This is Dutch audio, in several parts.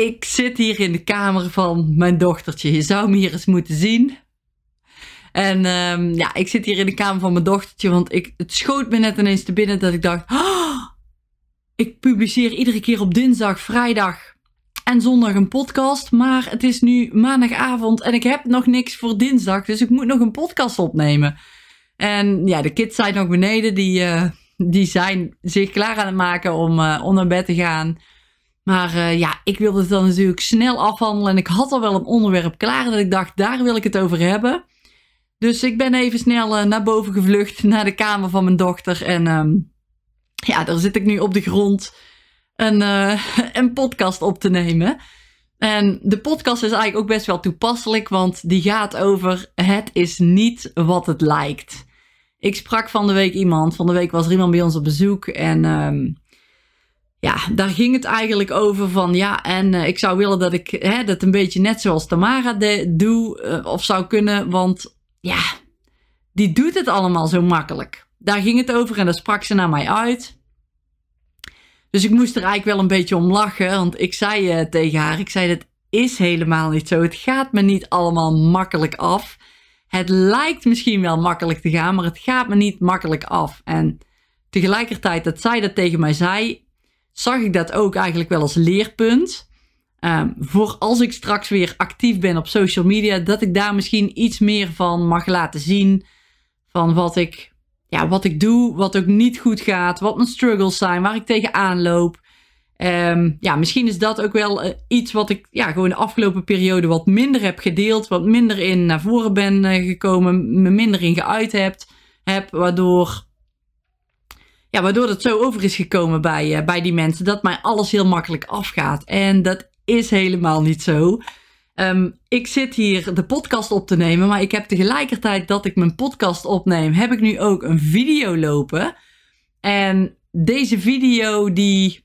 Ik zit hier in de kamer van mijn dochtertje. Je zou me hier eens moeten zien. En um, ja, ik zit hier in de kamer van mijn dochtertje, want ik, het schoot me net ineens te binnen dat ik dacht, oh, ik publiceer iedere keer op dinsdag, vrijdag en zondag een podcast, maar het is nu maandagavond en ik heb nog niks voor dinsdag, dus ik moet nog een podcast opnemen. En ja, de kids zijn nog beneden, die, uh, die zijn zich klaar aan het maken om, uh, om naar bed te gaan. Maar uh, ja, ik wilde het dan natuurlijk snel afhandelen. En ik had al wel een onderwerp klaar dat ik dacht, daar wil ik het over hebben. Dus ik ben even snel uh, naar boven gevlucht, naar de kamer van mijn dochter. En um, ja, daar zit ik nu op de grond een, uh, een podcast op te nemen. En de podcast is eigenlijk ook best wel toepasselijk, want die gaat over het is niet wat het lijkt. Ik sprak van de week iemand, van de week was er iemand bij ons op bezoek en... Um, ja, daar ging het eigenlijk over van ja, en uh, ik zou willen dat ik hè, dat een beetje net zoals Tamara de, doe uh, of zou kunnen, want ja, die doet het allemaal zo makkelijk. Daar ging het over en daar sprak ze naar mij uit. Dus ik moest er eigenlijk wel een beetje om lachen, want ik zei uh, tegen haar, ik zei dat is helemaal niet zo. Het gaat me niet allemaal makkelijk af. Het lijkt misschien wel makkelijk te gaan, maar het gaat me niet makkelijk af. En tegelijkertijd dat zij dat tegen mij zei, zag ik dat ook eigenlijk wel als leerpunt. Um, voor als ik straks weer actief ben op social media, dat ik daar misschien iets meer van mag laten zien. Van wat ik, ja, wat ik doe, wat ook niet goed gaat, wat mijn struggles zijn, waar ik tegenaan loop. Um, ja, misschien is dat ook wel uh, iets wat ik ja, gewoon de afgelopen periode wat minder heb gedeeld, wat minder in naar voren ben uh, gekomen, me minder in geuit heb, heb waardoor ja, waardoor het zo over is gekomen bij, uh, bij die mensen dat mij alles heel makkelijk afgaat. En dat is helemaal niet zo. Um, ik zit hier de podcast op te nemen, maar ik heb tegelijkertijd dat ik mijn podcast opneem, heb ik nu ook een video lopen. En deze video die,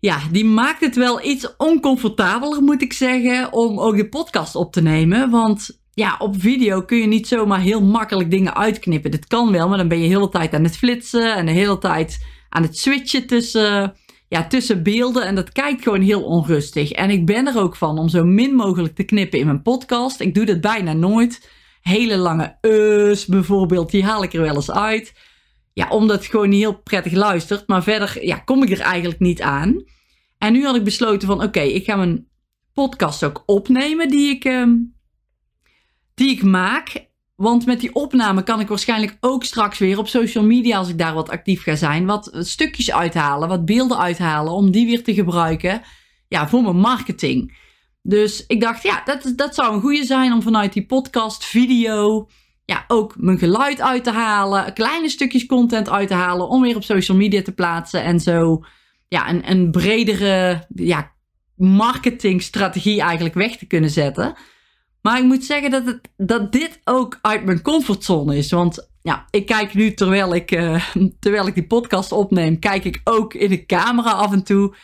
ja, die maakt het wel iets oncomfortabeler, moet ik zeggen, om ook de podcast op te nemen. Want ja, op video kun je niet zomaar heel makkelijk dingen uitknippen. Dit kan wel, maar dan ben je de hele tijd aan het flitsen en de hele tijd aan het switchen tussen, ja, tussen beelden. En dat kijkt gewoon heel onrustig. En ik ben er ook van om zo min mogelijk te knippen in mijn podcast. Ik doe dat bijna nooit. Hele lange us bijvoorbeeld, die haal ik er wel eens uit. Ja, omdat het gewoon niet heel prettig luistert. Maar verder ja, kom ik er eigenlijk niet aan. En nu had ik besloten van oké, ik ga mijn podcast ook opnemen die ik... Uh, ik maak. Want met die opname kan ik waarschijnlijk ook straks weer op social media, als ik daar wat actief ga zijn, wat stukjes uithalen, wat beelden uithalen, om die weer te gebruiken ja, voor mijn marketing. Dus ik dacht, ja, dat, dat zou een goede zijn om vanuit die podcast, video, ja, ook mijn geluid uit te halen, kleine stukjes content uit te halen, om weer op social media te plaatsen en zo ja, een, een bredere ja, marketingstrategie eigenlijk weg te kunnen zetten. Maar ik moet zeggen dat, dat dit ook uit mijn comfortzone is. Want ja, ik kijk nu terwijl ik, uh, terwijl ik die podcast opneem, kijk ik ook in de camera af en toe.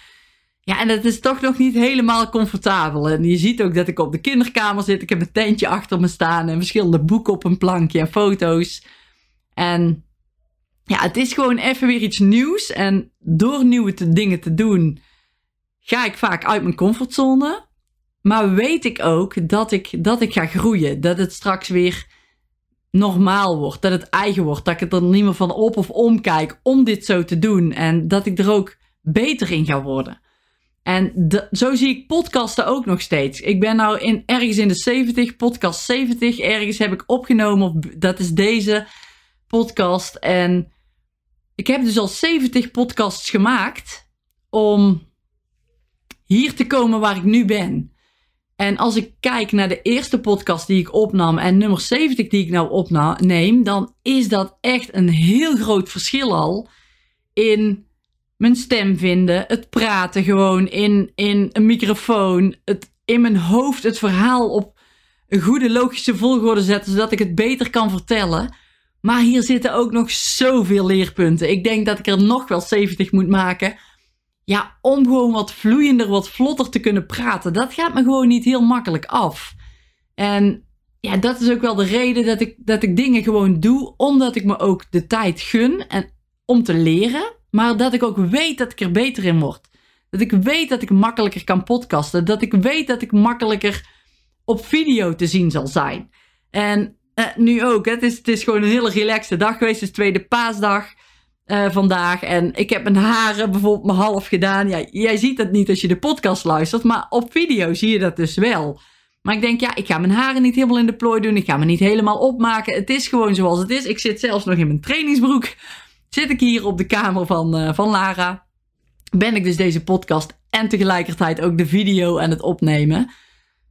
Ja, en het is toch nog niet helemaal comfortabel. En je ziet ook dat ik op de kinderkamer zit. Ik heb een tentje achter me staan en verschillende boeken op een plankje en foto's. En ja, het is gewoon even weer iets nieuws. En door nieuwe dingen te doen, ga ik vaak uit mijn comfortzone. Maar weet ik ook dat ik, dat ik ga groeien. Dat het straks weer normaal wordt. Dat het eigen wordt. Dat ik er niet meer van op of om kijk om dit zo te doen. En dat ik er ook beter in ga worden. En zo zie ik podcasten ook nog steeds. Ik ben nou in, ergens in de 70, podcast 70. Ergens heb ik opgenomen. Of, dat is deze podcast. En ik heb dus al 70 podcasts gemaakt. Om hier te komen waar ik nu ben. En als ik kijk naar de eerste podcast die ik opnam en nummer 70 die ik nou opneem, dan is dat echt een heel groot verschil al in mijn stem vinden, het praten gewoon in, in een microfoon, het in mijn hoofd het verhaal op een goede logische volgorde zetten, zodat ik het beter kan vertellen. Maar hier zitten ook nog zoveel leerpunten. Ik denk dat ik er nog wel 70 moet maken. Ja, om gewoon wat vloeiender, wat vlotter te kunnen praten. Dat gaat me gewoon niet heel makkelijk af. En ja, dat is ook wel de reden dat ik, dat ik dingen gewoon doe. Omdat ik me ook de tijd gun en, om te leren. Maar dat ik ook weet dat ik er beter in word. Dat ik weet dat ik makkelijker kan podcasten. Dat ik weet dat ik makkelijker op video te zien zal zijn. En uh, nu ook. Het, is, het is gewoon een hele relaxte dag geweest. Het is tweede paasdag uh, vandaag. En ik heb mijn haren bijvoorbeeld maar half gedaan. Ja, jij ziet het niet als je de podcast luistert. Maar op video zie je dat dus wel. Maar ik denk, ja, ik ga mijn haren niet helemaal in de plooi doen. Ik ga me niet helemaal opmaken. Het is gewoon zoals het is. Ik zit zelfs nog in mijn trainingsbroek. Zit ik hier op de kamer van, uh, van Lara. Ben ik dus deze podcast en tegelijkertijd ook de video aan het opnemen.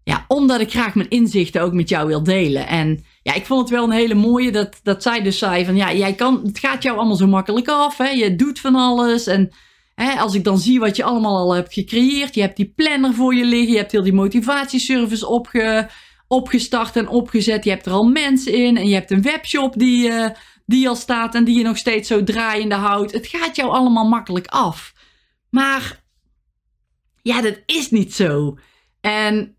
Ja, omdat ik graag mijn inzichten ook met jou wil delen. En ja, ik vond het wel een hele mooie dat, dat zij dus zei van ja, jij kan, het gaat jou allemaal zo makkelijk af. Hè? Je doet van alles. En hè, als ik dan zie wat je allemaal al hebt gecreëerd. Je hebt die planner voor je liggen. Je hebt heel die motivatieservice opge, opgestart en opgezet. Je hebt er al mensen in. En je hebt een webshop die, uh, die al staat en die je nog steeds zo draaiende houdt. Het gaat jou allemaal makkelijk af. Maar ja, dat is niet zo. En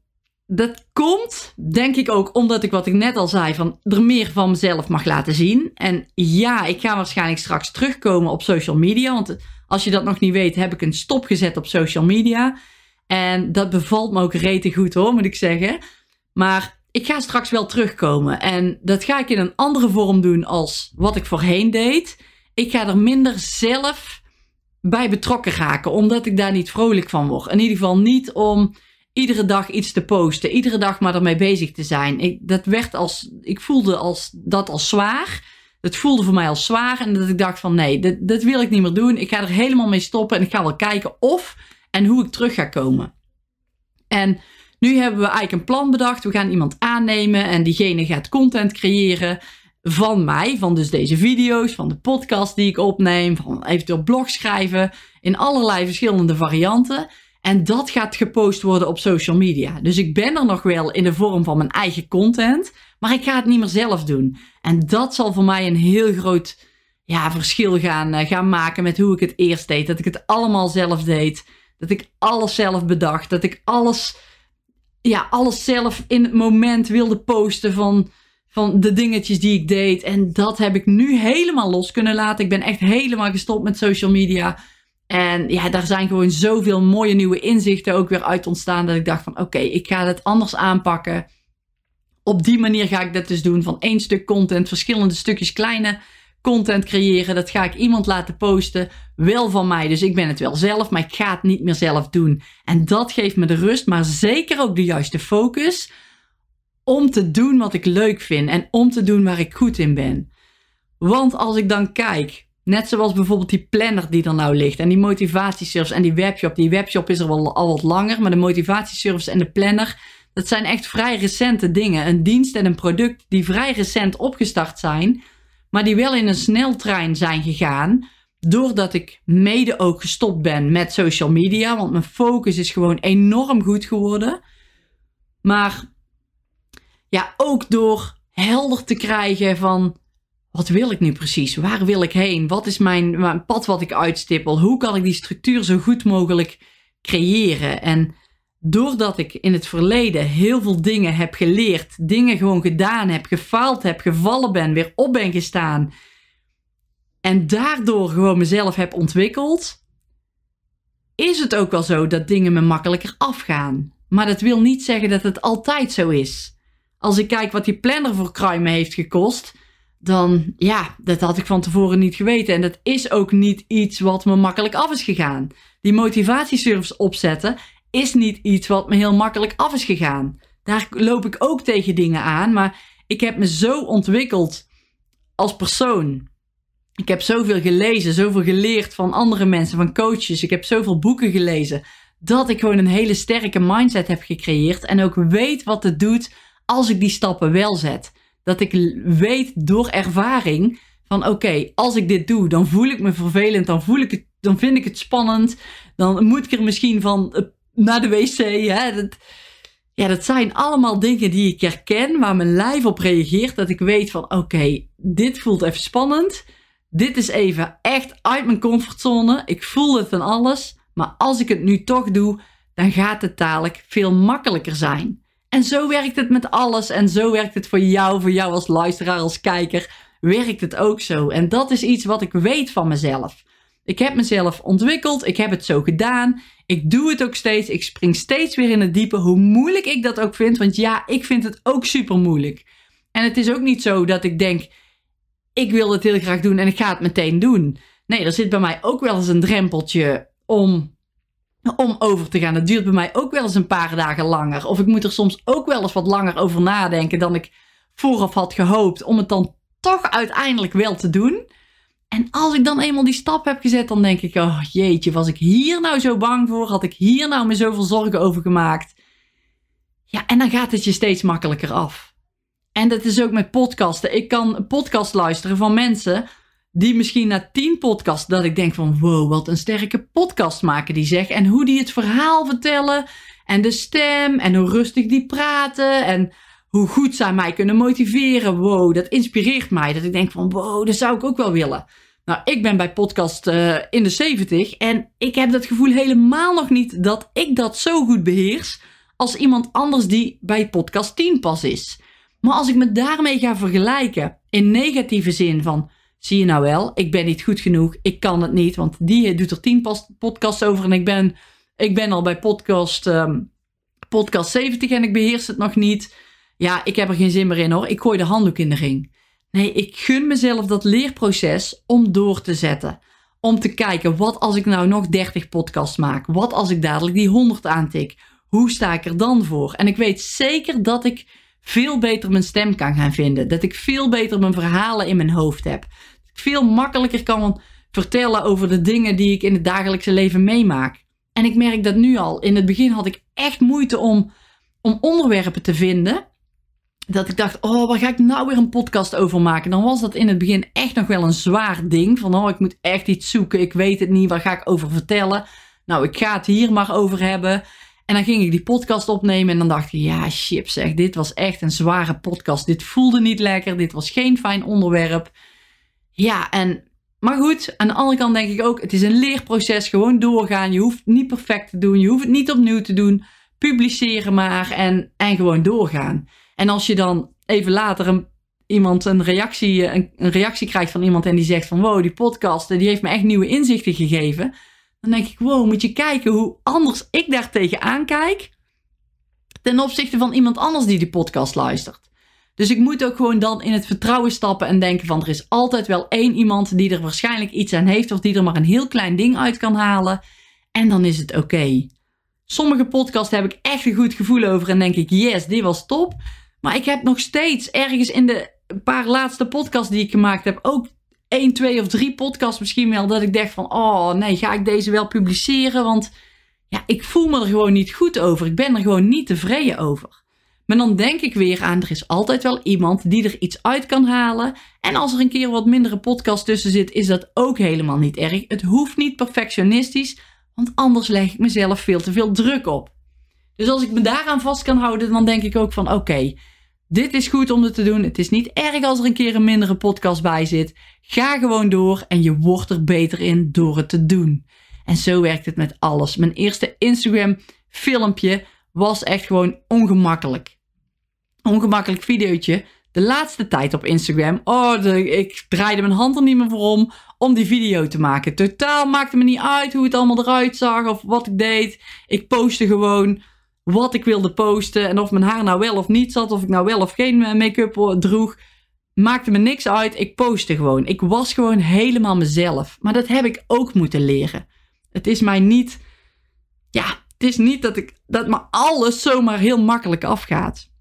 dat komt, denk ik ook, omdat ik wat ik net al zei, van er meer van mezelf mag laten zien. En ja, ik ga waarschijnlijk straks terugkomen op social media. Want als je dat nog niet weet, heb ik een stop gezet op social media. En dat bevalt me ook rete goed hoor, moet ik zeggen. Maar ik ga straks wel terugkomen. En dat ga ik in een andere vorm doen als wat ik voorheen deed. Ik ga er minder zelf bij betrokken raken, omdat ik daar niet vrolijk van word. In ieder geval niet om iedere dag iets te posten, iedere dag maar ermee bezig te zijn. Ik, dat werd als, ik voelde als, dat als zwaar. Het voelde voor mij als zwaar en dat ik dacht van nee, dit, dit wil ik niet meer doen. Ik ga er helemaal mee stoppen en ik ga wel kijken of en hoe ik terug ga komen. En nu hebben we eigenlijk een plan bedacht. We gaan iemand aannemen en diegene gaat content creëren van mij, van dus deze video's, van de podcast die ik opneem, van eventueel blog schrijven in allerlei verschillende varianten. En dat gaat gepost worden op social media. Dus ik ben er nog wel in de vorm van mijn eigen content, maar ik ga het niet meer zelf doen. En dat zal voor mij een heel groot ja, verschil gaan, uh, gaan maken met hoe ik het eerst deed. Dat ik het allemaal zelf deed. Dat ik alles zelf bedacht. Dat ik alles, ja, alles zelf in het moment wilde posten van, van de dingetjes die ik deed. En dat heb ik nu helemaal los kunnen laten. Ik ben echt helemaal gestopt met social media. En ja, daar zijn gewoon zoveel mooie nieuwe inzichten ook weer uit ontstaan. Dat ik dacht van oké, ik ga het anders aanpakken. Op die manier ga ik dat dus doen. Van één stuk content, verschillende stukjes kleine content creëren. Dat ga ik iemand laten posten. Wel van mij. Dus ik ben het wel zelf, maar ik ga het niet meer zelf doen. En dat geeft me de rust, maar zeker ook de juiste focus. Om te doen wat ik leuk vind. En om te doen waar ik goed in ben. Want als ik dan kijk Net zoals bijvoorbeeld die planner die er nou ligt. En die motivatieservice en die webshop. Die webshop is er wel al wat langer. Maar de motivatieservice en de planner. Dat zijn echt vrij recente dingen. Een dienst en een product die vrij recent opgestart zijn. Maar die wel in een sneltrein zijn gegaan. Doordat ik mede ook gestopt ben met social media. Want mijn focus is gewoon enorm goed geworden. Maar ja, ook door helder te krijgen van wat wil ik nu precies? Waar wil ik heen? Wat is mijn, mijn pad wat ik uitstippel? Hoe kan ik die structuur zo goed mogelijk creëren? En doordat ik in het verleden heel veel dingen heb geleerd, dingen gewoon gedaan heb, gefaald heb, gevallen ben, weer op ben gestaan en daardoor gewoon mezelf heb ontwikkeld, is het ook wel zo dat dingen me makkelijker afgaan. Maar dat wil niet zeggen dat het altijd zo is. Als ik kijk wat die planner voor kruimen heeft gekost, dan ja, dat had ik van tevoren niet geweten. En dat is ook niet iets wat me makkelijk af is gegaan. Die motivatieservice opzetten is niet iets wat me heel makkelijk af is gegaan. Daar loop ik ook tegen dingen aan, maar ik heb me zo ontwikkeld als persoon. Ik heb zoveel gelezen, zoveel geleerd van andere mensen, van coaches. Ik heb zoveel boeken gelezen. Dat ik gewoon een hele sterke mindset heb gecreëerd. En ook weet wat het doet als ik die stappen wel zet dat ik weet door ervaring van oké, als ik dit doe, dan voel ik me vervelend, dan, voel ik het, dan vind ik het spannend, dan moet ik er misschien van uh, naar de wc. Hè? Dat, ja, dat zijn allemaal dingen die ik herken, waar mijn lijf op reageert. Dat ik weet van oké, dit voelt even spannend. Dit is even echt uit mijn comfortzone. Ik voel het van alles. Maar als ik het nu toch doe, dan gaat het dadelijk veel makkelijker zijn. En zo werkt het met alles. En zo werkt het voor jou, voor jou als luisteraar, als kijker. Werkt het ook zo. En dat is iets wat ik weet van mezelf. Ik heb mezelf ontwikkeld. Ik heb het zo gedaan. Ik doe het ook steeds. Ik spring steeds weer in het diepe. Hoe moeilijk ik dat ook vind. Want ja, ik vind het ook super moeilijk. En het is ook niet zo dat ik denk: ik wil het heel graag doen en ik ga het meteen doen. Nee, er zit bij mij ook wel eens een drempeltje om, om over te gaan. Het duurt bij mij ook wel eens een paar dagen langer. Of ik moet er soms ook wel eens wat langer over nadenken dan ik vooraf had gehoopt. Om het dan toch uiteindelijk wel te doen. En als ik dan eenmaal die stap heb gezet, dan denk ik: oh jeetje, was ik hier nou zo bang voor? Had ik hier nou me zoveel zorgen over gemaakt? Ja, en dan gaat het je steeds makkelijker af. En dat is ook met podcasten. Ik kan podcast luisteren van mensen die misschien na tien podcasts dat ik denk van wow, wat een sterke podcast maken die zeg. En hoe die het verhaal vertellen en de stem en hoe rustig die praten en hoe goed zij mij kunnen motiveren. Wow, dat inspireert mij. Dat ik denk van wow, dat zou ik ook wel willen. Nou, ik ben bij podcast uh, in de 70 en ik heb dat gevoel helemaal nog niet dat ik dat zo goed beheers als iemand anders die bij podcast 10 pas is. Maar als ik me daarmee ga vergelijken in negatieve zin van zie je nou wel, ik ben niet goed genoeg, ik kan het niet, want die doet er 10 podcasts over en ik ben, ik ben al bij podcast, um, podcast 70 en ik beheers het nog niet. Ja, ik heb er geen zin meer in hoor. Ik gooi de handdoek in de ring. Nee, ik gun mezelf dat leerproces om door te zetten. Om te kijken, wat als ik nou nog 30 podcasts maak? Wat als ik dadelijk die 100 aantik? Hoe sta ik er dan voor? En ik weet zeker dat ik veel beter mijn stem kan gaan vinden. Dat ik veel beter mijn verhalen in mijn hoofd heb. Veel makkelijker kan vertellen over de dingen die ik in het dagelijkse leven meemaak. En ik merk dat nu al. In het begin had ik echt moeite om, om onderwerpen te vinden dat ik dacht, oh, waar ga ik nou weer een podcast over maken? Dan was dat in het begin echt nog wel een zwaar ding. Van, oh, ik moet echt iets zoeken. Ik weet het niet. Waar ga ik over vertellen? Nou, ik ga het hier maar over hebben. En dan ging ik die podcast opnemen en dan dacht ik, ja, shit zeg, dit was echt een zware podcast. Dit voelde niet lekker. Dit was geen fijn onderwerp. Ja, en, maar goed, aan de andere kant denk ik ook, het is een leerproces. Gewoon doorgaan. Je hoeft niet perfect te doen. Je hoeft het niet opnieuw te doen. Publiceren maar en, en gewoon doorgaan. En als je dan even later een, iemand een reactie, een, een, reactie krijgt van iemand en die zegt van wow, die podcast die heeft me echt nieuwe inzichten gegeven. Dan denk ik, wow, moet je kijken hoe anders ik daar tegenaan kijk ten opzichte van iemand anders die die podcast luistert. Dus ik moet ook gewoon dan in het vertrouwen stappen en denken van er is altijd wel één iemand die er waarschijnlijk iets aan heeft of die er maar een heel klein ding uit kan halen. En dan is het oké. Sommige podcasts heb ik echt een goed gevoel over en denk ik, yes, dit was top. Maar ik heb nog steeds ergens in de paar laatste podcasts die ik gemaakt heb, ook één, twee of drie podcasts misschien wel, dat ik dacht van, oh nee, ga ik deze wel publiceren? Want ja, ik voel me er gewoon niet goed over. Ik ben er gewoon niet tevreden over. Maar dan denk ik weer aan, er is altijd wel iemand die er iets uit kan halen. En als er een keer wat mindere podcast tussen zit, is dat ook helemaal niet erg. Het hoeft niet perfectionistisch, want anders leg ik mezelf veel te veel druk op. Dus als ik me daaraan vast kan houden, dan denk ik ook van oké, dit is goed om het te doen. Het is niet erg als er een keer een mindere podcast bij zit. Ga gewoon door en je wordt er beter in door het te doen. En zo werkt het met alles. Mijn eerste Instagram filmpje was echt gewoon ongemakkelijk. Ongemakkelijk videootje. De laatste tijd op Instagram. Oh, ik draaide mijn hand er niet meer voor om. Om die video te maken. Totaal maakte me niet uit hoe het allemaal eruit zag. Of wat ik deed. Ik postte gewoon wat ik wilde posten. En of mijn haar nou wel of niet zat. Of ik nou wel of geen eh, make-up droeg. Maakte me niks uit. Ik postte gewoon. Ik was gewoon helemaal mezelf. Maar dat heb ik ook moeten leren. Het is mij niet. Ja, het is niet dat, ik, dat me alles zomaar heel makkelijk afgaat.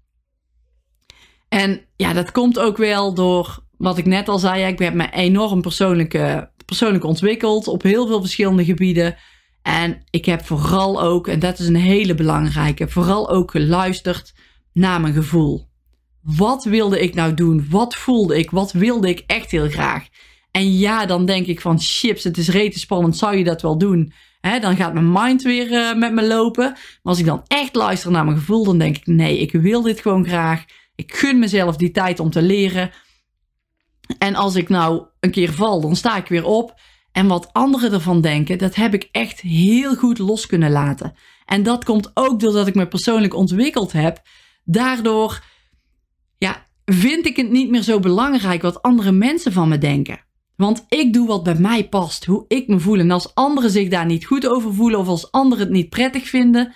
En ja, dat komt ook wel door wat ik net al zei. Ik heb me enorm persoonlijk, persoonlijk ontwikkeld op heel veel verschillende gebieden. En ik heb vooral ook, en dat is een hele belangrijke, vooral ook geluisterd naar mijn gevoel. Wat wilde ik nou doen? Wat voelde ik? Wat wilde ik echt heel graag? En ja, dan denk ik van chips, het is rete spannend, zou je dat wel doen? Hè, dan gaat mijn mind weer uh, met me lopen. Maar als ik dan echt luister naar mijn gevoel, dan denk ik: nee, ik wil dit gewoon graag. Ik gun mezelf die tijd om te leren. En als ik nou een keer val, dan sta ik weer op. En wat anderen ervan denken, dat heb ik echt heel goed los kunnen laten. En dat komt ook doordat ik me persoonlijk ontwikkeld heb. Daardoor ja, vind ik het niet meer zo belangrijk wat andere mensen van me denken. Want ik doe wat bij mij past, hoe ik me voel. En als anderen zich daar niet goed over voelen of als anderen het niet prettig vinden,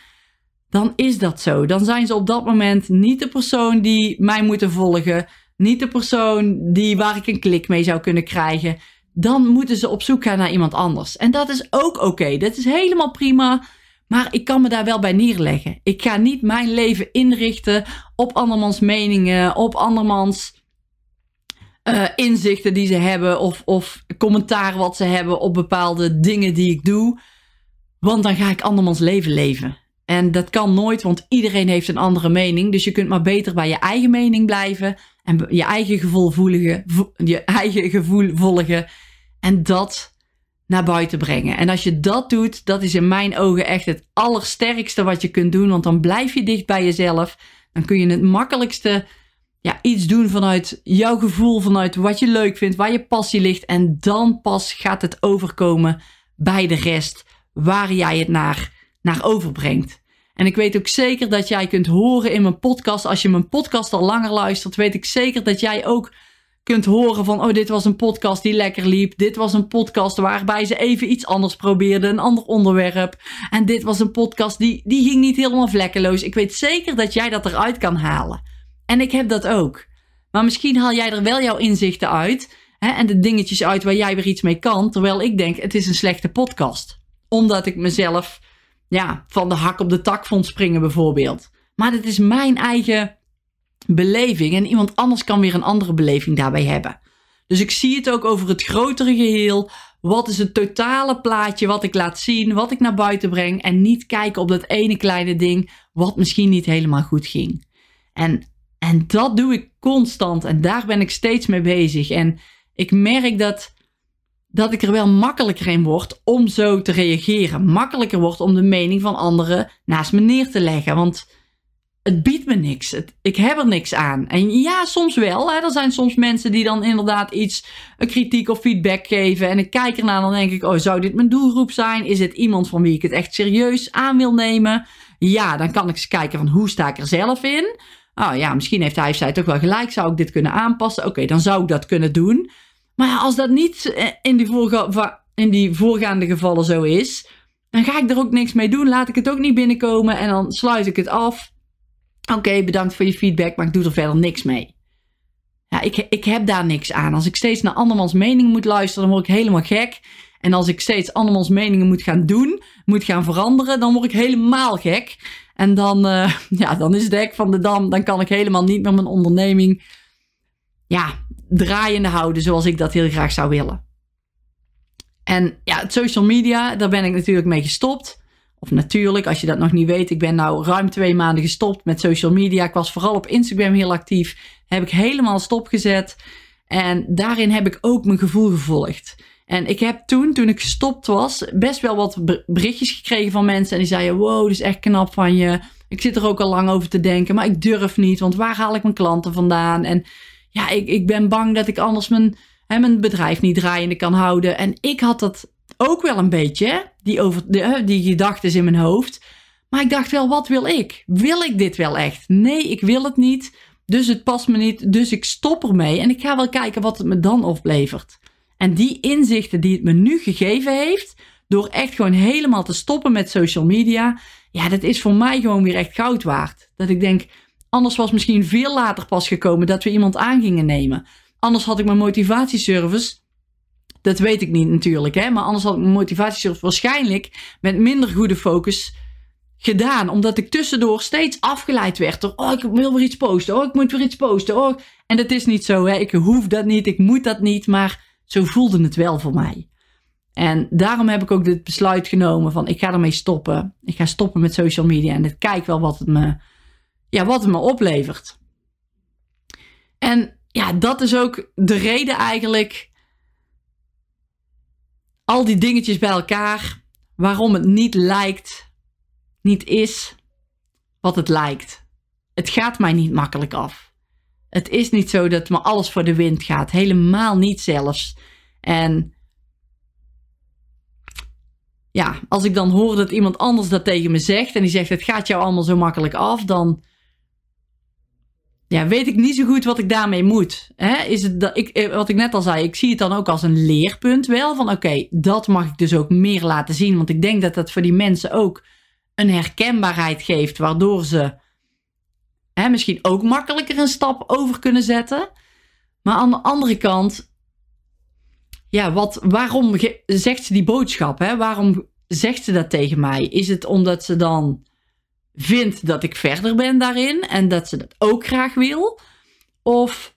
dan is dat zo. Dan zijn ze op dat moment niet de persoon die mij moeten volgen, niet de persoon die, waar ik een klik mee zou kunnen krijgen. Dan moeten ze op zoek gaan naar iemand anders. En dat is ook oké. Dat is helemaal prima. Maar ik kan me daar wel bij neerleggen. Ik ga niet mijn leven inrichten op andermans meningen, op andermans uh, inzichten die ze hebben of, of commentaar wat ze hebben op bepaalde dingen die ik doe. Want dan ga ik andermans leven leven. En dat kan nooit, want iedereen heeft een andere mening. Dus je kunt maar beter bij je eigen mening blijven en je eigen gevoel je eigen gevoel volgen. En dat naar buiten brengen. En als je dat doet, dat is in mijn ogen echt het allersterkste wat je kunt doen. Want dan blijf je dicht bij jezelf. Dan kun je het makkelijkste ja, iets doen vanuit jouw gevoel, vanuit wat je leuk vindt, waar je passie ligt. En dan pas gaat het overkomen bij de rest, waar jij het naar, naar overbrengt. En ik weet ook zeker dat jij kunt horen in mijn podcast. Als je mijn podcast al langer luistert, weet ik zeker dat jij ook kunt horen van, oh, dit was een podcast die lekker liep. Dit was een podcast waarbij ze even iets anders probeerden, een ander onderwerp. En dit was een podcast die, die ging niet helemaal vlekkeloos. Ik weet zeker dat jij dat eruit kan halen. En ik heb dat ook. Maar misschien haal jij er wel jouw inzichten uit. Hè, en de dingetjes uit waar jij weer iets mee kan. Terwijl ik denk, het is een slechte podcast. Omdat ik mezelf ja, van de hak op de tak vond springen bijvoorbeeld. Maar dit is mijn eigen beleving. En iemand anders kan weer een andere beleving daarbij hebben. Dus ik zie het ook over het grotere geheel. Wat is het totale plaatje wat ik laat zien, wat ik naar buiten breng. En niet kijken op dat ene kleine ding wat misschien niet helemaal goed ging. En, en dat doe ik constant en daar ben ik steeds mee bezig. En ik merk dat, dat ik er wel makkelijker in word om zo te reageren. Makkelijker wordt om de mening van anderen naast me neer te leggen. Want het biedt me niks. ik heb er niks aan. En ja, soms wel. Hè. Er zijn soms mensen die dan inderdaad iets, een kritiek of feedback geven. En ik kijk ernaar dan denk ik, oh, zou dit mijn doelgroep zijn? Is het iemand van wie ik het echt serieus aan wil nemen? Ja, dan kan ik eens kijken van hoe sta ik er zelf in? Oh ja, misschien heeft hij of zij toch wel gelijk. Zou ik dit kunnen aanpassen? Oké, dan zou ik dat kunnen doen. Maar als dat niet eh, in die, in die voorgaande gevallen zo is, dan ga ik er ook niks mee doen. Laat ik het ook niet binnenkomen en dan sluit ik het af. Oké, bedankt voor je feedback, maar ik doe er verder niks mee. Ja, ik, ik heb daar niks aan. Als ik steeds naar andermans meningen moet luisteren, dan word ik helemaal gek. En als ik steeds andermans meningen moet gaan doen, moet gaan veranderen, dan word ik helemaal gek. En dan, uh, ja, dan is het hek van de dam. Dan kan ik helemaal niet meer mijn onderneming ja, draaiende houden zoals ik dat heel graag zou willen. En ja, het social media, daar ben ik natuurlijk mee gestopt. Of natuurlijk, als je dat nog niet weet, ik ben nou ruim twee maanden gestopt met social media. Ik was vooral op Instagram heel actief. Heb ik helemaal stopgezet. En daarin heb ik ook mijn gevoel gevolgd. En ik heb toen, toen ik gestopt was, best wel wat berichtjes gekregen van mensen. En die zeiden: Wow, dat is echt knap van je. Ik zit er ook al lang over te denken, maar ik durf niet. Want waar haal ik mijn klanten vandaan? En ja, ik, ik ben bang dat ik anders mijn, hè, mijn bedrijf niet draaiende kan houden. En ik had dat ook wel een beetje, die, over, die, die gedachten in mijn hoofd. Maar ik dacht wel, wat wil ik? Wil ik dit wel echt? Nee, ik wil het niet. Dus het past me niet. Dus ik stop ermee. En ik ga wel kijken wat het me dan oplevert. En die inzichten die het me nu gegeven heeft, door echt gewoon helemaal te stoppen met social media, ja, dat is voor mij gewoon weer echt goud waard. Dat ik denk, anders was misschien veel later pas gekomen dat we iemand aan gingen nemen. Anders had ik mijn motivatieservice dat weet ik niet natuurlijk, hè? maar anders had ik mijn motivatiesurf waarschijnlijk met minder goede focus gedaan. Omdat ik tussendoor steeds afgeleid werd door, oh, ik wil weer iets posten, oh, ik moet weer iets posten. Oh. En dat is niet zo, hè? ik hoef dat niet, ik moet dat niet, maar zo voelde het wel voor mij. En daarom heb ik ook dit besluit genomen van, ik ga ermee stoppen. Ik ga stoppen met social media en ik kijk wel wat het me, ja, wat het me oplevert. En ja, dat is ook de reden eigenlijk al die dingetjes bij elkaar. waarom het niet lijkt, niet is wat het lijkt. Het gaat mij niet makkelijk af. Het is niet zo dat me alles voor de wind gaat. Helemaal niet zelfs. En ja, als ik dan hoor dat iemand anders dat tegen me zegt en die zegt het gaat jou allemaal zo makkelijk af, dan ja, weet ik niet zo goed wat ik daarmee moet. Hè? Is het dat ik, eh, wat ik net al zei, ik zie het dan ook als een leerpunt wel. Van oké, dat mag ik dus ook meer laten zien. Want ik denk dat dat voor die mensen ook een herkenbaarheid geeft, waardoor ze hè, misschien ook makkelijker een stap over kunnen zetten. Maar aan de andere kant, ja, wat, waarom zegt ze die boodschap? Hè? Waarom zegt ze dat tegen mij? Is het omdat ze dan vindt dat ik verder ben daarin en dat ze dat ook graag wil? Of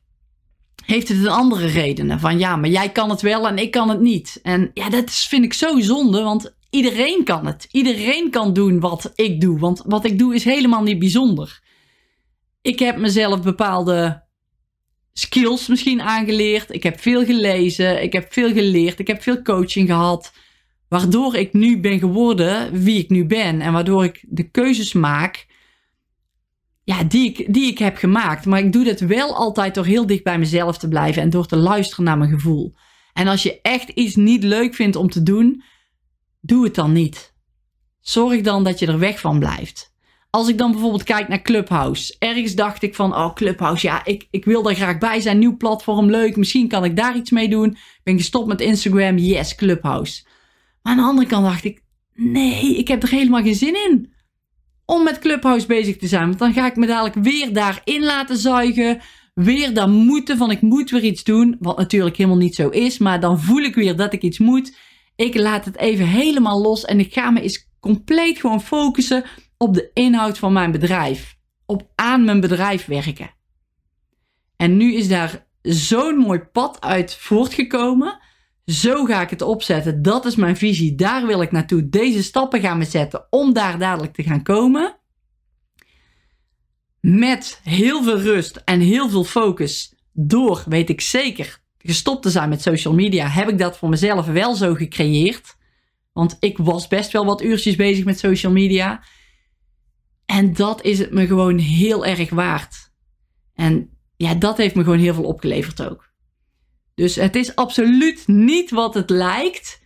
heeft het een andere redenen? Van ja, maar jij kan het wel en ik kan het niet. En ja, dat vind ik zo zonde, want iedereen kan het. Iedereen kan doen wat ik doe, want wat ik doe is helemaal niet bijzonder. Ik heb mezelf bepaalde skills misschien aangeleerd. Ik heb veel gelezen, ik heb veel geleerd, ik heb veel coaching gehad. Waardoor ik nu ben geworden wie ik nu ben. En waardoor ik de keuzes maak ja, die, ik, die ik heb gemaakt. Maar ik doe dat wel altijd door heel dicht bij mezelf te blijven en door te luisteren naar mijn gevoel. En als je echt iets niet leuk vindt om te doen, doe het dan niet. Zorg dan dat je er weg van blijft. Als ik dan bijvoorbeeld kijk naar Clubhouse. Ergens dacht ik van, oh Clubhouse, ja, ik, ik wil daar graag bij zijn. Nieuw platform, leuk. Misschien kan ik daar iets mee doen. Ben gestopt met Instagram, yes, Clubhouse. Aan de andere kant dacht ik, nee, ik heb er helemaal geen zin in om met Clubhouse bezig te zijn. Want dan ga ik me dadelijk weer daarin laten zuigen. Weer dan moeten van ik moet weer iets doen. Wat natuurlijk helemaal niet zo is. Maar dan voel ik weer dat ik iets moet. Ik laat het even helemaal los. En ik ga me eens compleet gewoon focussen op de inhoud van mijn bedrijf. Op aan mijn bedrijf werken. En nu is daar zo'n mooi pad uit voortgekomen. Zo ga ik het opzetten. Dat is mijn visie. Daar wil ik naartoe. Deze stappen gaan we zetten om daar dadelijk te gaan komen. Met heel veel rust en heel veel focus. Door, weet ik zeker, gestopt te zijn met social media, heb ik dat voor mezelf wel zo gecreëerd. Want ik was best wel wat uurtjes bezig met social media. En dat is het me gewoon heel erg waard. En ja, dat heeft me gewoon heel veel opgeleverd ook. Dus het is absoluut niet wat het lijkt.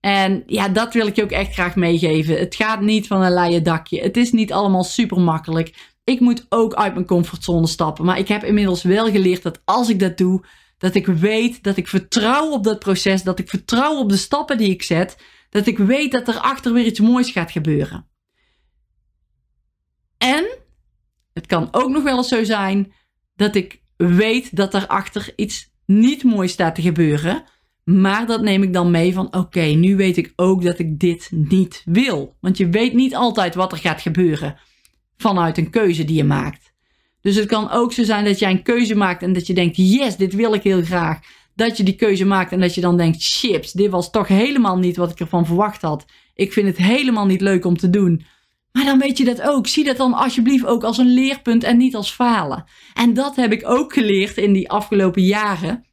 En ja, dat wil ik je ook echt graag meegeven. Het gaat niet van een leien dakje. Het is niet allemaal super makkelijk. Ik moet ook uit mijn comfortzone stappen. Maar ik heb inmiddels wel geleerd dat als ik dat doe, dat ik weet dat ik vertrouw op dat proces, dat ik vertrouw op de stappen die ik zet, dat ik weet dat er achter weer iets moois gaat gebeuren. En het kan ook nog wel eens zo zijn dat ik weet dat er achter iets niet mooi staat te gebeuren. Maar dat neem ik dan mee van oké, nu weet ik ook dat ik dit niet wil. Want je weet niet altijd wat er gaat gebeuren vanuit een keuze die je maakt. Dus het kan ook zo zijn dat jij een keuze maakt en dat je denkt yes, dit wil ik heel graag. Dat je die keuze maakt en dat je dan denkt chips, dit was toch helemaal niet wat ik ervan verwacht had. Ik vind het helemaal niet leuk om te doen. Maar dan weet je dat ook. Zie dat dan alsjeblieft ook als een leerpunt en niet als falen. En dat heb ik ook geleerd in die afgelopen jaren.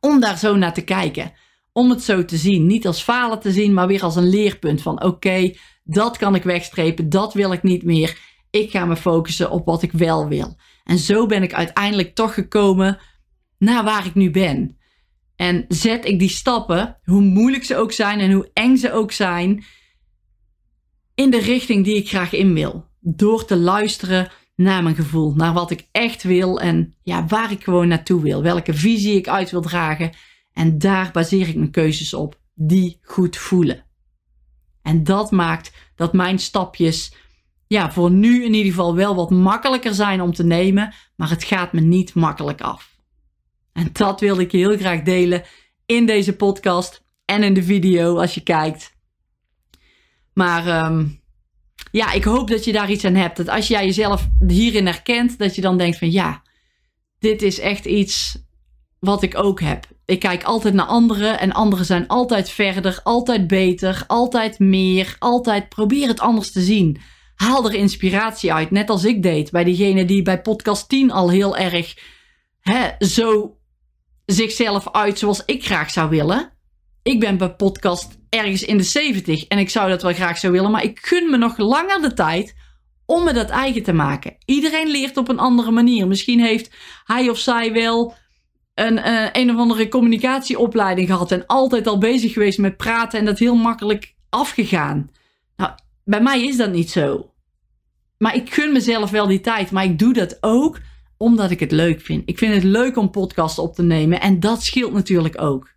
Om daar zo naar te kijken. Om het zo te zien. Niet als falen te zien, maar weer als een leerpunt. Van oké, dat kan ik wegstrepen. Dat wil ik niet meer. Ik ga me focussen op wat ik wel wil. En zo ben ik uiteindelijk toch gekomen naar waar ik nu ben. En zet ik die stappen, hoe moeilijk ze ook zijn en hoe eng ze ook zijn, in de richting die ik graag in wil. Door te luisteren naar mijn gevoel, naar wat ik echt wil en ja, waar ik gewoon naartoe wil, welke visie ik uit wil dragen. En daar baseer ik mijn keuzes op, die goed voelen. En dat maakt dat mijn stapjes, ja, voor nu in ieder geval wel wat makkelijker zijn om te nemen, maar het gaat me niet makkelijk af. En dat wil ik heel graag delen in deze podcast en in de video als je kijkt. Maar ehm, ja, ik hoop dat je daar iets aan hebt. Dat als jij jezelf hierin herkent, dat je dan denkt van ja, dit is echt iets wat ik ook heb. Ik kijk altijd naar anderen en anderen zijn altijd verder, altijd beter, altijd meer, altijd probeer het anders te zien. Haal er inspiratie uit, net als ik deed bij diegene die bij podcast 10 al heel erg hè, zo zichzelf uit zoals ik graag zou willen. Ik ben bij podcast ergens in de 70 en ik zou dat wel graag zo willen, maar ik gun me nog langer de tijd om me dat eigen te maken. Iedereen leert op een andere manier. Misschien heeft hij of zij wel een, uh, een of andere communicatieopleiding gehad en altijd al bezig geweest met praten en dat heel makkelijk afgegaan. Nou, bij mij is dat niet zo. Maar ik gun mezelf wel die tijd, maar ik doe dat ook omdat ik het leuk vind. Ik vind het leuk om podcasts op te nemen en dat scheelt natuurlijk ook.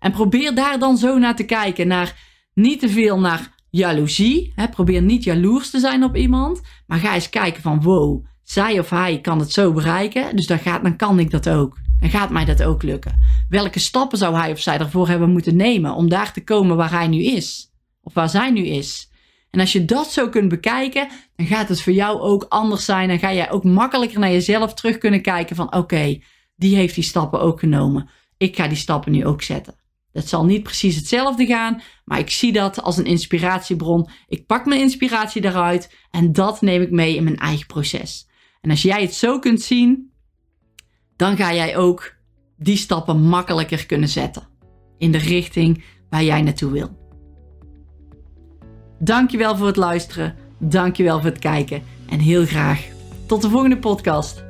En probeer daar dan zo naar te kijken, naar niet te veel naar jaloezie. Hè? Probeer niet jaloers te zijn op iemand, maar ga eens kijken van wow, zij of hij kan het zo bereiken, dus dan, gaat, dan kan ik dat ook. Dan gaat mij dat ook lukken. Welke stappen zou hij of zij ervoor hebben moeten nemen om daar te komen waar hij nu is? Of waar zij nu is? En als je dat zo kunt bekijken, dan gaat het voor jou ook anders zijn. Dan ga jij ook makkelijker naar jezelf terug kunnen kijken van oké, die heeft die stappen ook genomen. Ik ga die stappen nu ook zetten. Dat zal niet precies hetzelfde gaan, maar ik zie dat als een inspiratiebron. Ik pak mijn inspiratie daaruit en dat neem ik mee in mijn eigen proces. En als jij het zo kunt zien, dan ga jij ook die stappen makkelijker kunnen zetten in de richting waar jij naartoe wil. Dankjewel voor het luisteren, dankjewel voor het kijken en heel graag tot de volgende podcast.